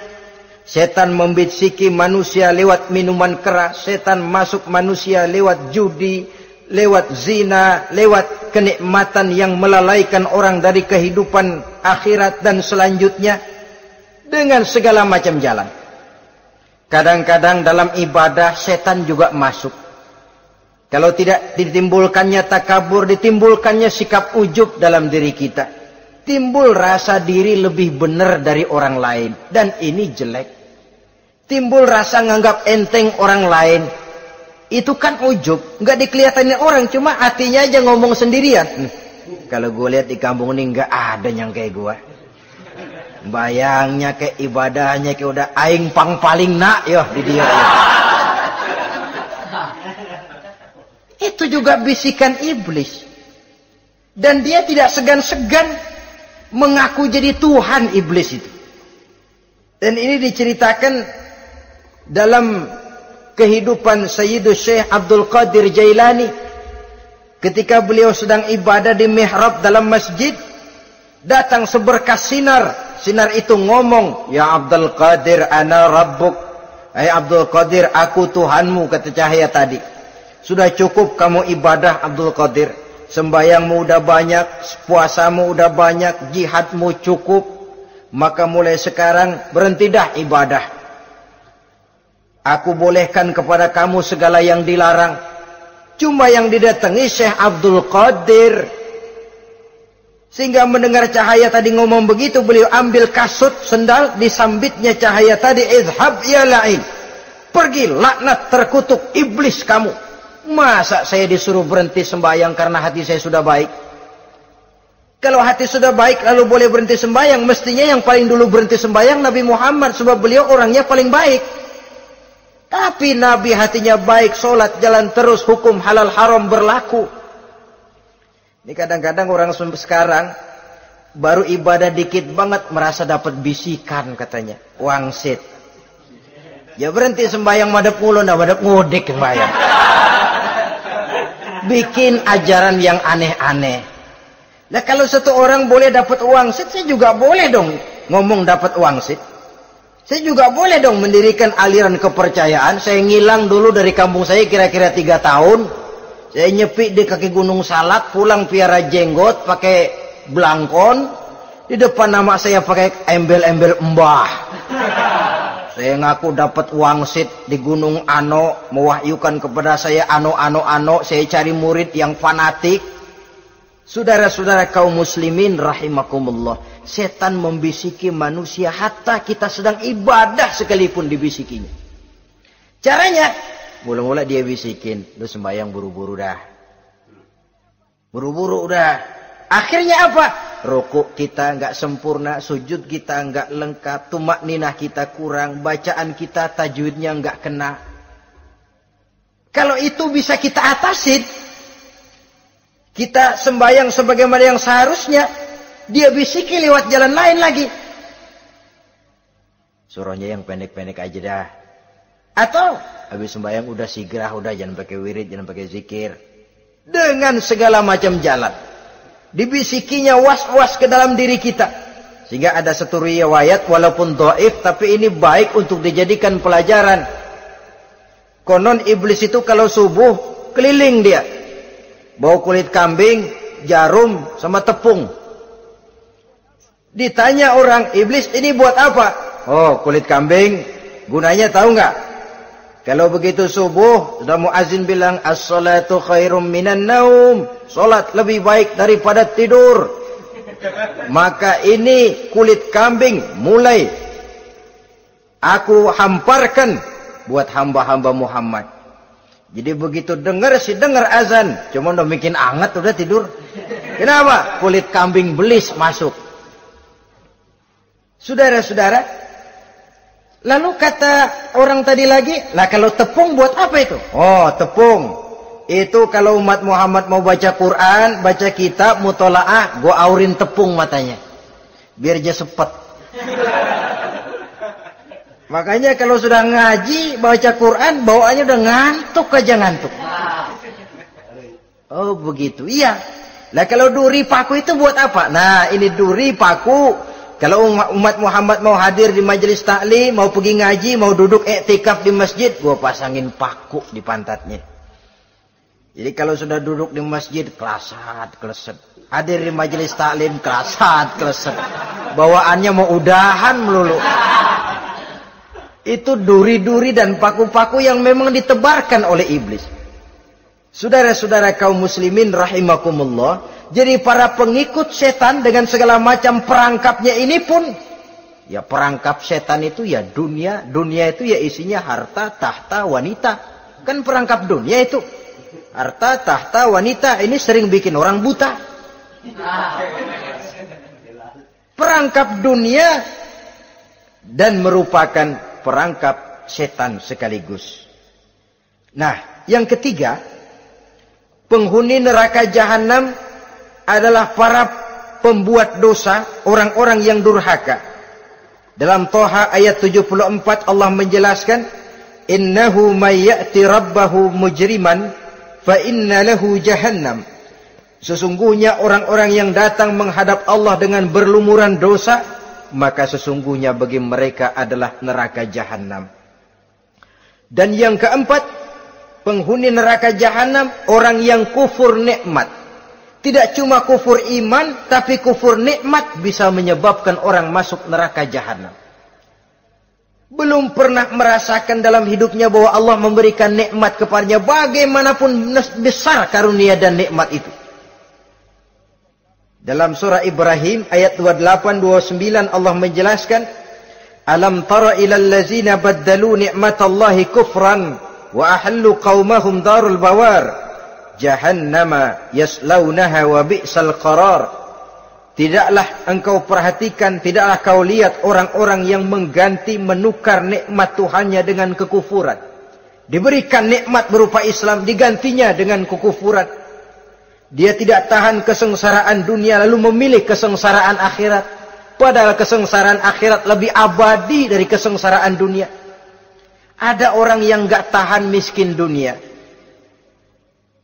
Setan membisiki manusia lewat minuman keras. Setan masuk manusia lewat judi, lewat zina, lewat kenikmatan yang melalaikan orang dari kehidupan akhirat dan selanjutnya. Dengan segala macam jalan. Kadang-kadang dalam ibadah setan juga masuk. Kalau tidak ditimbulkannya takabur, ditimbulkannya sikap ujub dalam diri kita. Timbul rasa diri lebih benar dari orang lain. Dan ini jelek timbul rasa nganggap enteng orang lain. Itu kan ujub, nggak dikelihatannya orang, cuma hatinya aja ngomong sendirian. Hmm, kalau gue lihat di kampung ini nggak ada yang kayak gue. Bayangnya kayak ibadahnya kayak udah aing pang paling nak yo di dia. Itu juga bisikan iblis. Dan dia tidak segan-segan mengaku jadi Tuhan iblis itu. Dan ini diceritakan dalam kehidupan Sayyidus Syekh Abdul Qadir Jailani ketika beliau sedang ibadah di mihrab dalam masjid datang seberkas sinar. Sinar itu ngomong ya Abdul Qadir ana rabbuk. Hai Abdul Qadir aku Tuhanmu kata cahaya tadi. Sudah cukup kamu ibadah Abdul Qadir. Sembayangmu udah banyak puasamu udah banyak jihadmu cukup. Maka mulai sekarang berhenti dah ibadah Aku bolehkan kepada kamu segala yang dilarang. Cuma yang didatangi Syekh Abdul Qadir. Sehingga mendengar cahaya tadi ngomong begitu, beliau ambil kasut, sendal, disambitnya cahaya tadi, izhab ya la'in. Pergi, laknat, terkutuk, iblis kamu. Masa saya disuruh berhenti sembahyang karena hati saya sudah baik? Kalau hati sudah baik lalu boleh berhenti sembahyang, mestinya yang paling dulu berhenti sembahyang Nabi Muhammad sebab beliau orangnya paling baik. Tapi Nabi hatinya baik, sholat jalan terus, hukum halal haram berlaku. Ini kadang-kadang orang sekarang baru ibadah dikit banget merasa dapat bisikan katanya. Wangsit. Ya berhenti sembahyang madep nah madep ngudek sembahyang. Bikin ajaran yang aneh-aneh. Nah kalau satu orang boleh dapat uang sit, saya juga boleh dong ngomong dapat uang sit. Saya juga boleh dong mendirikan aliran kepercayaan. Saya ngilang dulu dari kampung saya kira-kira tiga tahun. Saya nyepi di kaki gunung salak, pulang piara jenggot, pakai belangkon. Di depan nama saya pakai embel-embel mbah. Saya ngaku dapat wangsit di gunung Ano, mewahyukan kepada saya Ano, Ano, Ano. Saya cari murid yang fanatik. Saudara-saudara kaum muslimin rahimakumullah. Setan membisiki manusia hatta kita sedang ibadah sekalipun dibisikinya. Caranya Mula-mula dia bisikin, lu sembahyang buru-buru dah. Buru-buru udah. Akhirnya apa? Rokok kita nggak sempurna, sujud kita nggak lengkap, tumak ninah kita kurang, bacaan kita tajwidnya nggak kena. Kalau itu bisa kita atasin, kita sembahyang sebagaimana yang seharusnya, dia bisiki lewat jalan lain lagi. Suruhnya yang pendek-pendek aja dah. Atau habis sembahyang udah sigrah, udah jangan pakai wirid, jangan pakai zikir. Dengan segala macam jalan. Dibisikinya was-was ke dalam diri kita. Sehingga ada satu riwayat walaupun doif tapi ini baik untuk dijadikan pelajaran. Konon iblis itu kalau subuh keliling dia. Bawa kulit kambing, jarum sama tepung. Ditanya orang, iblis ini buat apa? Oh kulit kambing, gunanya tahu nggak? Kalau begitu subuh, sudah muazin bilang as-salatu khairum minan naum. Salat lebih baik daripada tidur. Maka ini kulit kambing mulai aku hamparkan buat hamba-hamba Muhammad. Jadi begitu dengar si dengar azan, cuma udah bikin anget udah tidur. Kenapa? Kulit kambing belis masuk. Saudara-saudara, Lalu kata orang tadi lagi, lah kalau tepung buat apa itu? Oh, tepung. Itu kalau umat Muhammad mau baca Quran, baca kitab, mutolaah, gua aurin tepung matanya. Biar dia sepet. Makanya kalau sudah ngaji, baca Quran, bawaannya udah ngantuk aja ngantuk. Oh begitu, iya. Lah kalau duri paku itu buat apa? Nah ini duri paku kalau umat Muhammad mau hadir di majelis taklim, mau pergi ngaji, mau duduk iktikaf di masjid, gua pasangin paku di pantatnya. Jadi kalau sudah duduk di masjid, kelasat, keleset. Hadir di majelis taklim, kelasat, keleset. Bawaannya mau udahan melulu. Itu duri-duri dan paku-paku yang memang ditebarkan oleh iblis. Saudara-saudara kaum muslimin rahimakumullah, jadi para pengikut setan dengan segala macam perangkapnya ini pun ya perangkap setan itu ya dunia, dunia itu ya isinya harta, tahta, wanita. Kan perangkap dunia itu. Harta, tahta, wanita ini sering bikin orang buta. Perangkap dunia dan merupakan perangkap setan sekaligus. Nah, yang ketiga, penghuni neraka jahanam adalah para pembuat dosa, orang-orang yang durhaka. Dalam Toha ayat 74 Allah menjelaskan, Innahu mayyati rabbahu mujriman, fa inna lahu jahannam. Sesungguhnya orang-orang yang datang menghadap Allah dengan berlumuran dosa, maka sesungguhnya bagi mereka adalah neraka jahanam. Dan yang keempat, penghuni neraka jahanam, orang yang kufur nikmat. Tidak cuma kufur iman, tapi kufur nikmat bisa menyebabkan orang masuk neraka jahanam. Belum pernah merasakan dalam hidupnya bahwa Allah memberikan nikmat kepadanya bagaimanapun besar karunia dan nikmat itu. Dalam surah Ibrahim ayat 28-29 Allah menjelaskan Alam tara ilal lazina baddalu ni'matallahi kufran wa ahallu qaumahum darul bawar jahannama yaslaunaha wa bi'sal qarar Tidaklah engkau perhatikan, tidaklah kau lihat orang-orang yang mengganti menukar nikmat Tuhannya dengan kekufuran. Diberikan nikmat berupa Islam, digantinya dengan kekufuran. Dia tidak tahan kesengsaraan dunia lalu memilih kesengsaraan akhirat. Padahal kesengsaraan akhirat lebih abadi dari kesengsaraan dunia. Ada orang yang gak tahan miskin dunia.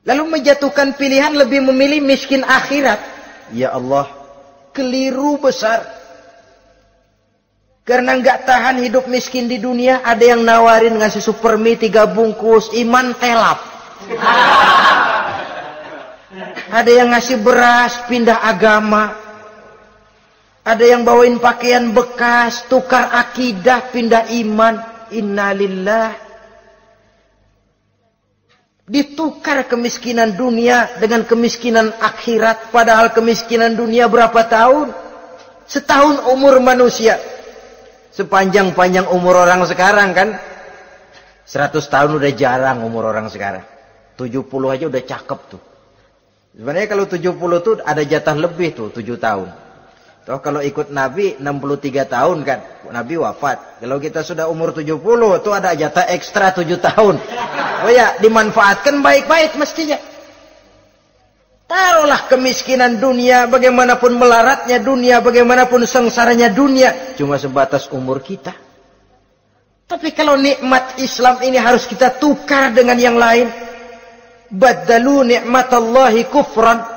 Lalu menjatuhkan pilihan lebih memilih miskin akhirat. Ya Allah, keliru besar. Karena nggak tahan hidup miskin di dunia, ada yang nawarin ngasih supermi tiga bungkus, iman telap. ada yang ngasih beras, pindah agama. Ada yang bawain pakaian bekas, tukar akidah, pindah iman. Innalillah Ditukar kemiskinan dunia dengan kemiskinan akhirat. Padahal kemiskinan dunia berapa tahun? Setahun umur manusia. Sepanjang-panjang umur orang sekarang kan. 100 tahun udah jarang umur orang sekarang. 70 aja udah cakep tuh. Sebenarnya kalau 70 tuh ada jatah lebih tuh 7 tahun. Toh kalau ikut Nabi 63 tahun kan, Nabi wafat. Kalau kita sudah umur 70, tuh ada jatah ekstra 7 tahun. Oh ya, dimanfaatkan baik-baik mestinya. Taruhlah kemiskinan dunia, bagaimanapun melaratnya dunia, bagaimanapun sengsaranya dunia, cuma sebatas umur kita. Tapi kalau nikmat Islam ini harus kita tukar dengan yang lain. Badalu nikmatallahi kufran.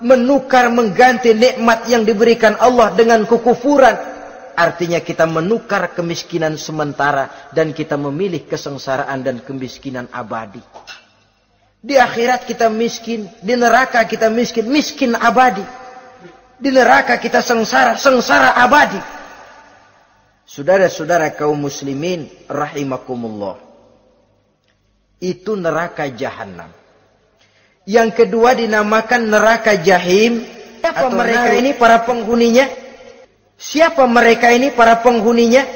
Menukar mengganti nikmat yang diberikan Allah dengan kekufuran. Artinya kita menukar kemiskinan sementara dan kita memilih kesengsaraan dan kemiskinan abadi. Di akhirat kita miskin di neraka kita miskin miskin abadi. Di neraka kita sengsara sengsara abadi. Saudara-saudara kaum muslimin rahimakumullah. Itu neraka jahanam yang kedua dinamakan neraka jahim. Siapa mereka ini para penghuninya? Siapa mereka ini para penghuninya?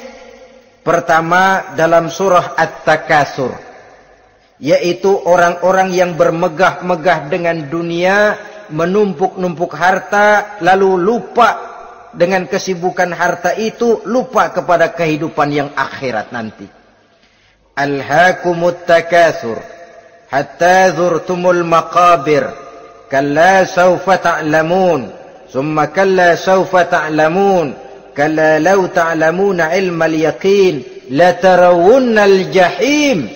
Pertama dalam surah At-Takasur. Yaitu orang-orang yang bermegah-megah dengan dunia. Menumpuk-numpuk harta. Lalu lupa dengan kesibukan harta itu. Lupa kepada kehidupan yang akhirat nanti. Alhaakumut takasur hatta zurtumul maqabir. Kalla sawfa ta'lamun. Thumma kalla sawfa ta'lamun. Kalla law ta'lamuna ilmal yaqin latarawunnal jahim.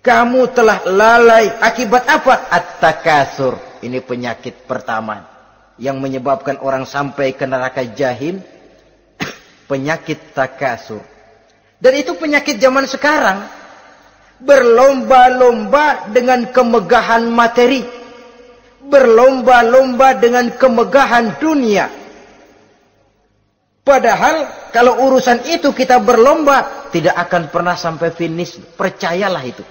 Kamu telah lalai akibat apa? At-takasur ini penyakit pertama yang menyebabkan orang sampai ke neraka jahim. Penyakit takasur dan itu penyakit zaman sekarang berlomba-lomba dengan kemegahan materi, berlomba-lomba dengan kemegahan dunia. Padahal kalau urusan itu kita berlomba, tidak akan pernah sampai finish. Percayalah itu.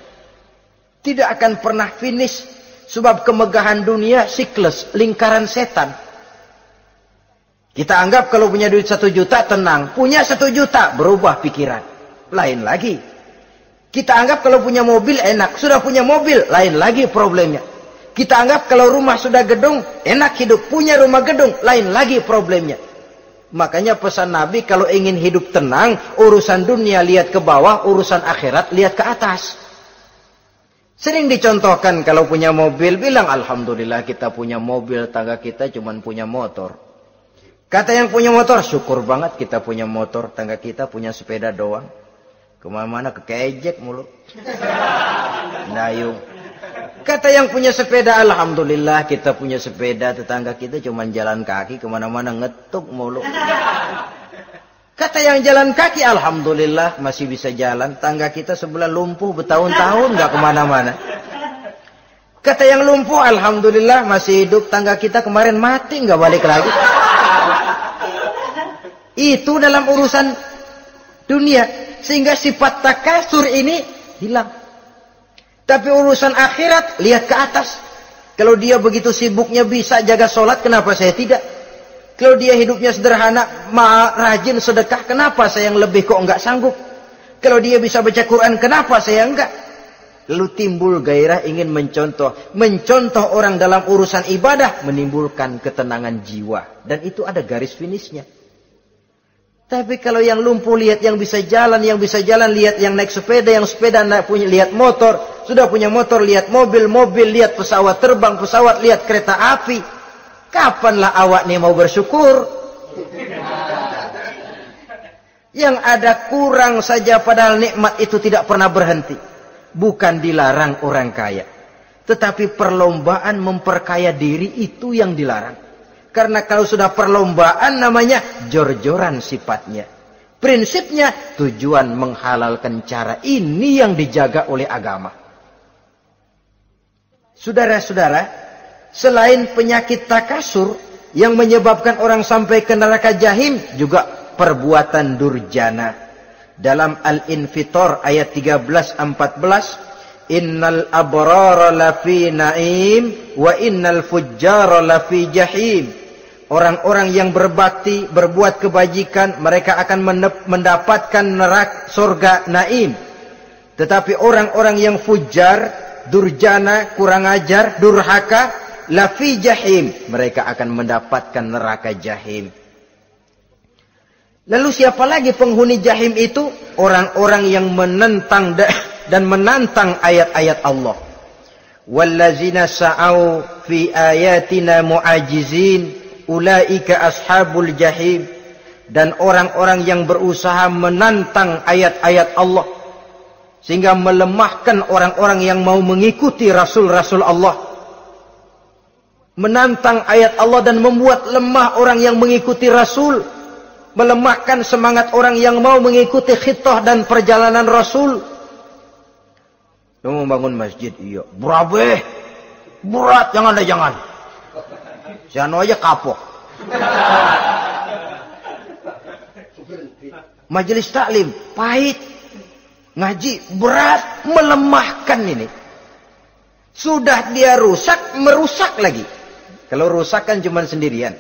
Tidak akan pernah finish. Sebab kemegahan dunia siklus, lingkaran setan. Kita anggap kalau punya duit satu juta tenang. Punya satu juta berubah pikiran. Lain lagi. Kita anggap kalau punya mobil enak. Sudah punya mobil, lain lagi problemnya. Kita anggap kalau rumah sudah gedung, enak hidup. Punya rumah gedung, lain lagi problemnya. Makanya pesan Nabi kalau ingin hidup tenang, urusan dunia lihat ke bawah, urusan akhirat lihat ke atas. Sering dicontohkan kalau punya mobil, bilang Alhamdulillah kita punya mobil, tangga kita cuma punya motor. Kata yang punya motor, syukur banget kita punya motor, tangga kita punya sepeda doang. Ke mana-mana kekejek mulu. Dayung. Kata yang punya sepeda, Alhamdulillah kita punya sepeda. Tetangga kita cuma jalan kaki, ke mana-mana ngetuk mulu. Kata yang jalan kaki, Alhamdulillah masih bisa jalan. Tangga kita sebelah lumpuh bertahun-tahun nggak ke mana-mana. Kata yang lumpuh, Alhamdulillah masih hidup. Tangga kita kemarin mati nggak balik lagi. Itu dalam urusan dunia. Sehingga sifat takasur ini hilang. Tapi urusan akhirat, lihat ke atas. Kalau dia begitu sibuknya bisa jaga sholat, kenapa saya tidak? Kalau dia hidupnya sederhana, ma rajin sedekah, kenapa saya yang lebih kok enggak sanggup? Kalau dia bisa baca Quran, kenapa saya enggak? Lalu timbul gairah ingin mencontoh. Mencontoh orang dalam urusan ibadah menimbulkan ketenangan jiwa. Dan itu ada garis finishnya. Tapi kalau yang lumpuh lihat yang bisa jalan, yang bisa jalan lihat yang naik sepeda, yang sepeda naik punya lihat motor, sudah punya motor lihat mobil, mobil lihat pesawat terbang, pesawat lihat kereta api. Kapanlah awak nih mau bersyukur? Yang ada kurang saja padahal nikmat itu tidak pernah berhenti bukan dilarang orang kaya. Tetapi perlombaan memperkaya diri itu yang dilarang. Karena kalau sudah perlombaan namanya jor-joran sifatnya. Prinsipnya tujuan menghalalkan cara ini yang dijaga oleh agama. Saudara-saudara, selain penyakit takasur yang menyebabkan orang sampai ke neraka jahim juga perbuatan durjana dalam Al-Infitor ayat 13 14 Innal abrara lafi na'im wa innal fujjara lafi jahim Orang-orang yang berbakti, berbuat kebajikan, mereka akan mendapatkan neraka surga naim. Tetapi orang-orang yang fujar, durjana, kurang ajar, durhaka, lafi jahim, mereka akan mendapatkan neraka jahim. Lalu siapa lagi penghuni jahim itu? Orang-orang yang menentang dan menantang ayat-ayat Allah. Wallazina sa'au fi ayatina mu'ajizin ulaika ashabul jahim dan orang-orang yang berusaha menantang ayat-ayat Allah sehingga melemahkan orang-orang yang mau mengikuti rasul-rasul Allah menantang ayat Allah dan membuat lemah orang yang mengikuti rasul melemahkan semangat orang yang mau mengikuti khitah dan perjalanan Rasul. Mau bangun masjid, iya. Berabe, berat, jangan deh jangan. Jangan aja kapok. Majelis taklim, pahit. Ngaji, berat, melemahkan ini. Sudah dia rusak, merusak lagi. Kalau rusak kan cuma sendirian.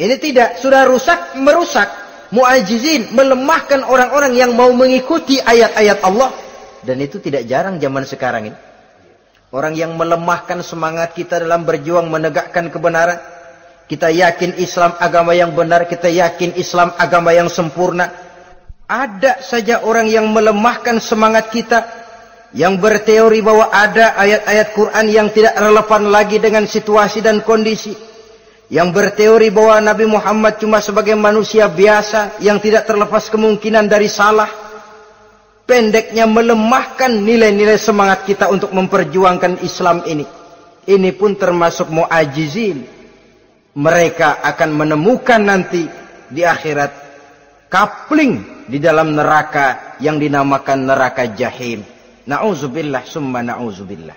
Ini tidak, sudah rusak, merusak. Mu'ajizin, melemahkan orang-orang yang mau mengikuti ayat-ayat Allah. Dan itu tidak jarang zaman sekarang ini. Orang yang melemahkan semangat kita dalam berjuang menegakkan kebenaran. Kita yakin Islam agama yang benar, kita yakin Islam agama yang sempurna. Ada saja orang yang melemahkan semangat kita. Yang berteori bahwa ada ayat-ayat Quran yang tidak relevan lagi dengan situasi dan kondisi yang berteori bahwa Nabi Muhammad cuma sebagai manusia biasa yang tidak terlepas kemungkinan dari salah. Pendeknya melemahkan nilai-nilai semangat kita untuk memperjuangkan Islam ini. Ini pun termasuk mu'ajizin. Mereka akan menemukan nanti di akhirat kapling di dalam neraka yang dinamakan neraka jahim. Na'udzubillah summa na'udzubillah.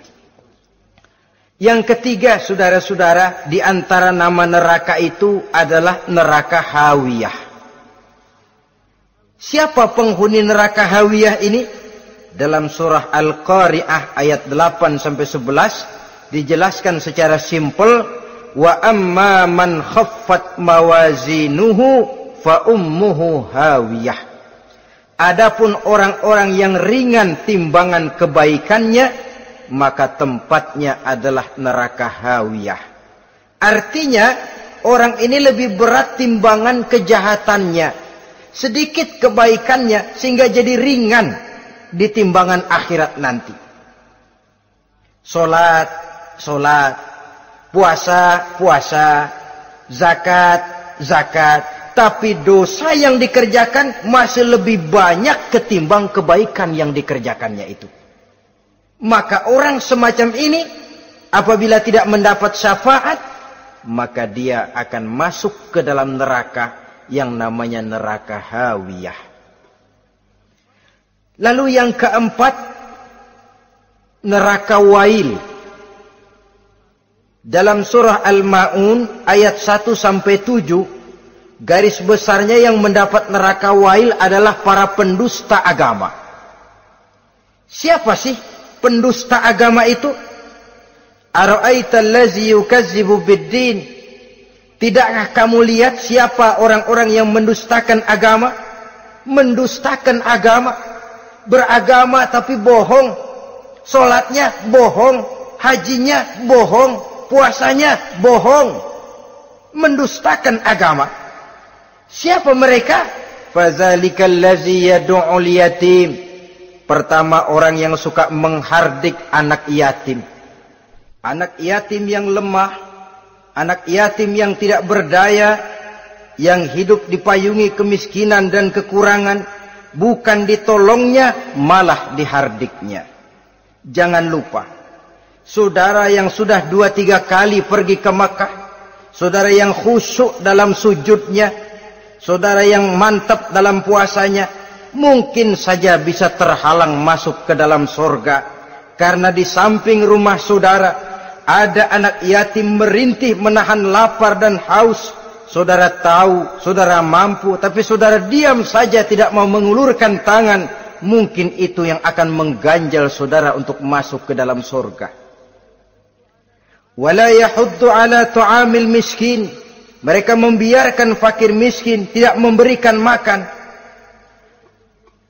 Yang ketiga, saudara-saudara, di antara nama neraka itu adalah neraka Hawiyah. Siapa penghuni neraka Hawiyah ini? Dalam surah Al-Qari'ah ayat 8 sampai 11 dijelaskan secara simpel wa amma man khaffat mawazinuhu fa ummuhu hawiyah. Adapun orang-orang yang ringan timbangan kebaikannya maka tempatnya adalah neraka hawiyah. Artinya orang ini lebih berat timbangan kejahatannya, sedikit kebaikannya sehingga jadi ringan di timbangan akhirat nanti. Salat, salat, puasa, puasa, zakat, zakat, tapi dosa yang dikerjakan masih lebih banyak ketimbang kebaikan yang dikerjakannya itu. Maka orang semacam ini apabila tidak mendapat syafaat maka dia akan masuk ke dalam neraka yang namanya neraka hawiyah. Lalu yang keempat neraka wail. Dalam surah Al-Maun ayat 1 sampai 7 garis besarnya yang mendapat neraka wail adalah para pendusta agama. Siapa sih pendusta agama itu Ara'aita allazi yukazzibu bid-din? Tidakkah kamu lihat siapa orang-orang yang mendustakan agama? Mendustakan agama. Beragama tapi bohong. Salatnya bohong, hajinya bohong, puasanya bohong. Mendustakan agama. Siapa mereka? Fazalikal ladzi yad'ul yatim. Pertama orang yang suka menghardik anak yatim. Anak yatim yang lemah, anak yatim yang tidak berdaya, yang hidup dipayungi kemiskinan dan kekurangan, bukan ditolongnya, malah dihardiknya. Jangan lupa, saudara yang sudah dua tiga kali pergi ke Makkah, saudara yang khusyuk dalam sujudnya, saudara yang mantap dalam puasanya, mungkin saja bisa terhalang masuk ke dalam sorga. Karena di samping rumah saudara, ada anak yatim merintih menahan lapar dan haus. Saudara tahu, saudara mampu, tapi saudara diam saja tidak mau mengulurkan tangan. Mungkin itu yang akan mengganjal saudara untuk masuk ke dalam sorga. Wala yahuddu ala tu'amil miskin. Mereka membiarkan fakir miskin tidak memberikan makan.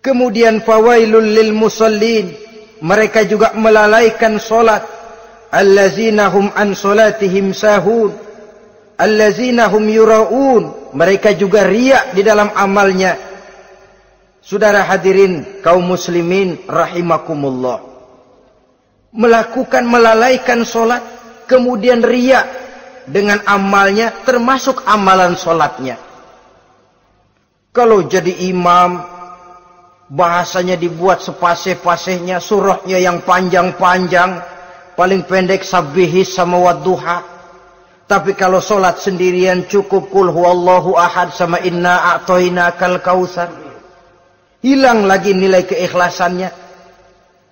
Kemudian fawailul lil musallin. Mereka juga melalaikan solat. Allazina hum an solatihim sahun. Allazina yura'un. Mereka juga riak di dalam amalnya. Saudara hadirin kaum muslimin rahimakumullah. Melakukan melalaikan solat. Kemudian riak dengan amalnya termasuk amalan solatnya. Kalau jadi imam, bahasanya dibuat sepasih-pasihnya, surahnya yang panjang-panjang, paling pendek sabihis sama wadduha. Tapi kalau solat sendirian cukup kul huwallahu ahad sama inna a'toina kal kausar. Hilang lagi nilai keikhlasannya.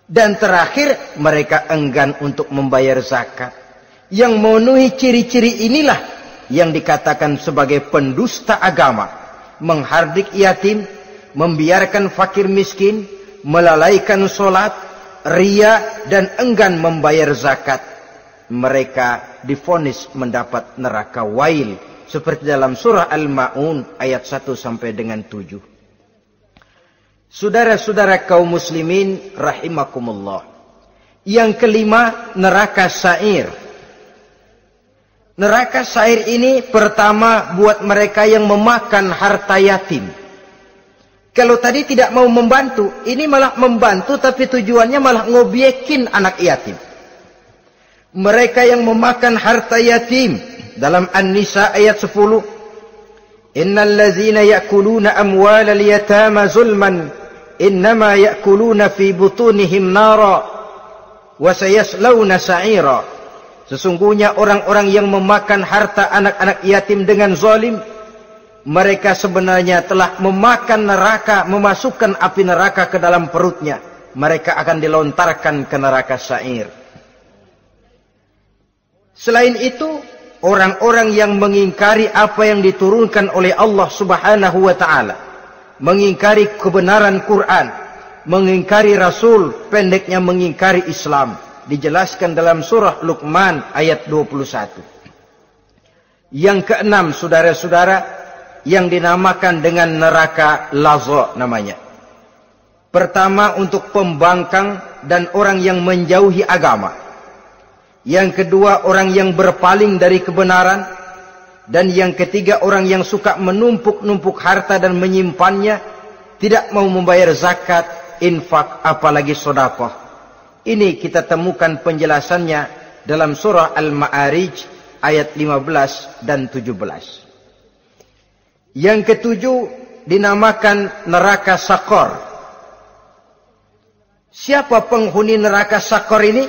Dan terakhir mereka enggan untuk membayar zakat yang memenuhi ciri-ciri inilah yang dikatakan sebagai pendusta agama, menghardik yatim, membiarkan fakir miskin, melalaikan solat, ria dan enggan membayar zakat. Mereka difonis mendapat neraka wail seperti dalam surah Al-Maun ayat 1 sampai dengan 7. Saudara-saudara kaum muslimin rahimakumullah. Yang kelima neraka sair Neraka sair ini pertama buat mereka yang memakan harta yatim. Kalau tadi tidak mau membantu, ini malah membantu tapi tujuannya malah ngobyekin anak yatim. Mereka yang memakan harta yatim dalam An-Nisa ayat 10. Innal ladzina ya'kuluna amwalal yatama zulman innama ya'kuluna fi butunihim nara wa sayaslawna sa'ira. Sesungguhnya orang-orang yang memakan harta anak-anak yatim dengan zalim, mereka sebenarnya telah memakan neraka, memasukkan api neraka ke dalam perutnya. Mereka akan dilontarkan ke neraka syair. Selain itu, orang-orang yang mengingkari apa yang diturunkan oleh Allah Subhanahu wa taala, mengingkari kebenaran Quran, mengingkari Rasul, pendeknya mengingkari Islam dijelaskan dalam surah Luqman ayat 21. Yang keenam saudara-saudara yang dinamakan dengan neraka lazo namanya. Pertama untuk pembangkang dan orang yang menjauhi agama. Yang kedua orang yang berpaling dari kebenaran. Dan yang ketiga orang yang suka menumpuk-numpuk harta dan menyimpannya. Tidak mau membayar zakat, infak, apalagi sodakoh. Ini kita temukan penjelasannya dalam surah Al-Ma'arij ayat 15 dan 17. Yang ketujuh dinamakan neraka sakor. Siapa penghuni neraka sakor ini?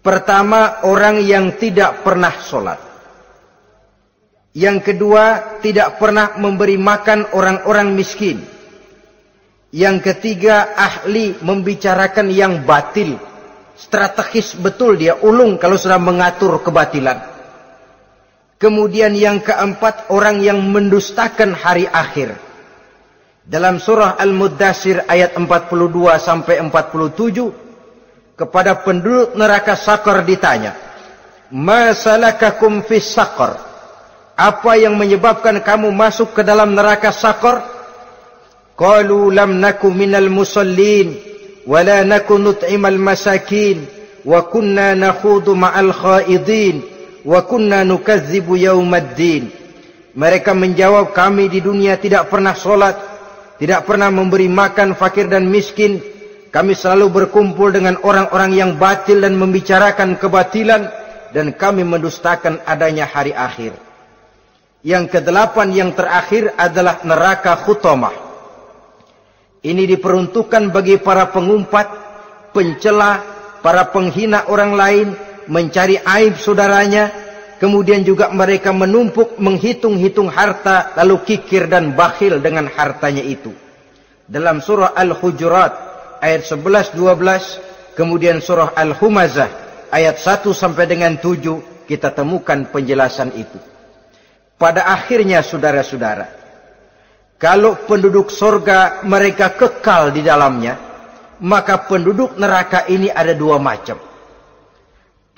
Pertama orang yang tidak pernah sholat. Yang kedua tidak pernah memberi makan orang-orang miskin. Yang ketiga ahli membicarakan yang batil. Strategis betul dia ulung kalau sudah mengatur kebatilan. Kemudian yang keempat orang yang mendustakan hari akhir. Dalam surah Al-Muddasir ayat 42 sampai 47 kepada penduduk neraka sakar ditanya, "Masalakakum fis sakar?" Apa yang menyebabkan kamu masuk ke dalam neraka sakar? Qalu lam naku minal musallin wa la naku nut'imal masakin wa kunna nakhudu ma'al khaidin wa kunna nukazzibu yaumaddin. Mereka menjawab kami di dunia tidak pernah solat, tidak pernah memberi makan fakir dan miskin, kami selalu berkumpul dengan orang-orang yang batil dan membicarakan kebatilan dan kami mendustakan adanya hari akhir. Yang kedelapan yang terakhir adalah neraka khutamah. Ini diperuntukkan bagi para pengumpat, pencela, para penghina orang lain, mencari aib saudaranya, kemudian juga mereka menumpuk menghitung-hitung harta lalu kikir dan bakhil dengan hartanya itu. Dalam surah Al-Hujurat ayat 11 12 kemudian surah Al-Humazah ayat 1 sampai dengan 7 kita temukan penjelasan itu. Pada akhirnya saudara-saudara kalau penduduk surga mereka kekal di dalamnya maka penduduk neraka ini ada dua macam.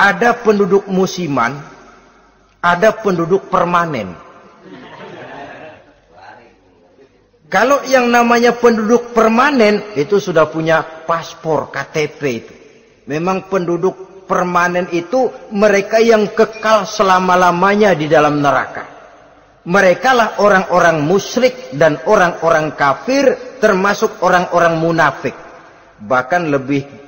Ada penduduk musiman, ada penduduk permanen. Kalau yang namanya penduduk permanen itu sudah punya paspor KTP itu. Memang penduduk permanen itu mereka yang kekal selama-lamanya di dalam neraka. Mereka lah orang-orang musyrik dan orang-orang kafir termasuk orang-orang munafik. Bahkan lebih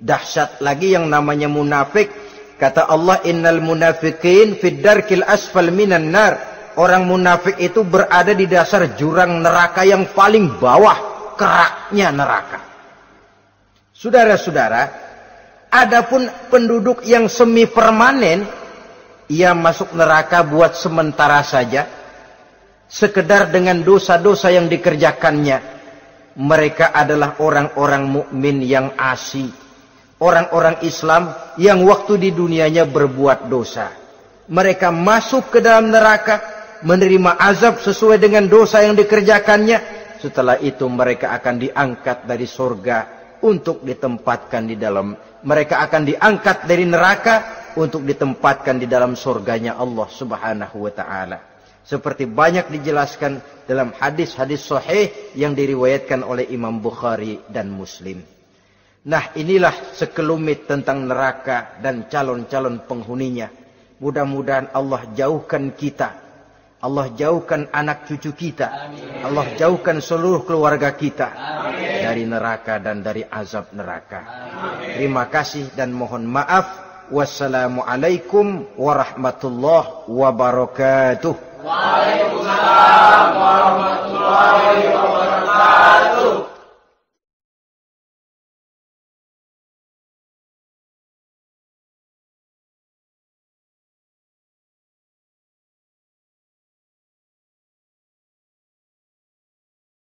dahsyat lagi yang namanya munafik. Kata Allah innal munafiqin fid darkil asfal minan nar orang munafik itu berada di dasar jurang neraka yang paling bawah keraknya neraka. Saudara-saudara, adapun penduduk yang semi permanen, ia masuk neraka buat sementara saja, sekedar dengan dosa-dosa yang dikerjakannya. Mereka adalah orang-orang mukmin yang asli, orang-orang Islam yang waktu di dunianya berbuat dosa. Mereka masuk ke dalam neraka menerima azab sesuai dengan dosa yang dikerjakannya. Setelah itu mereka akan diangkat dari surga untuk ditempatkan di dalam. Mereka akan diangkat dari neraka untuk ditempatkan di dalam surganya Allah subhanahu wa ta'ala. Seperti banyak dijelaskan dalam hadis-hadis sahih yang diriwayatkan oleh Imam Bukhari dan Muslim. Nah inilah sekelumit tentang neraka dan calon-calon penghuninya. Mudah-mudahan Allah jauhkan kita Allah jauhkan anak cucu kita. Amin. Allah jauhkan seluruh keluarga kita Amin. dari neraka dan dari azab neraka. Amin. Terima kasih dan mohon maaf. Wassalamualaikum warahmatullahi wabarakatuh. Waalaikumsalam warahmatullahi wabarakatuh.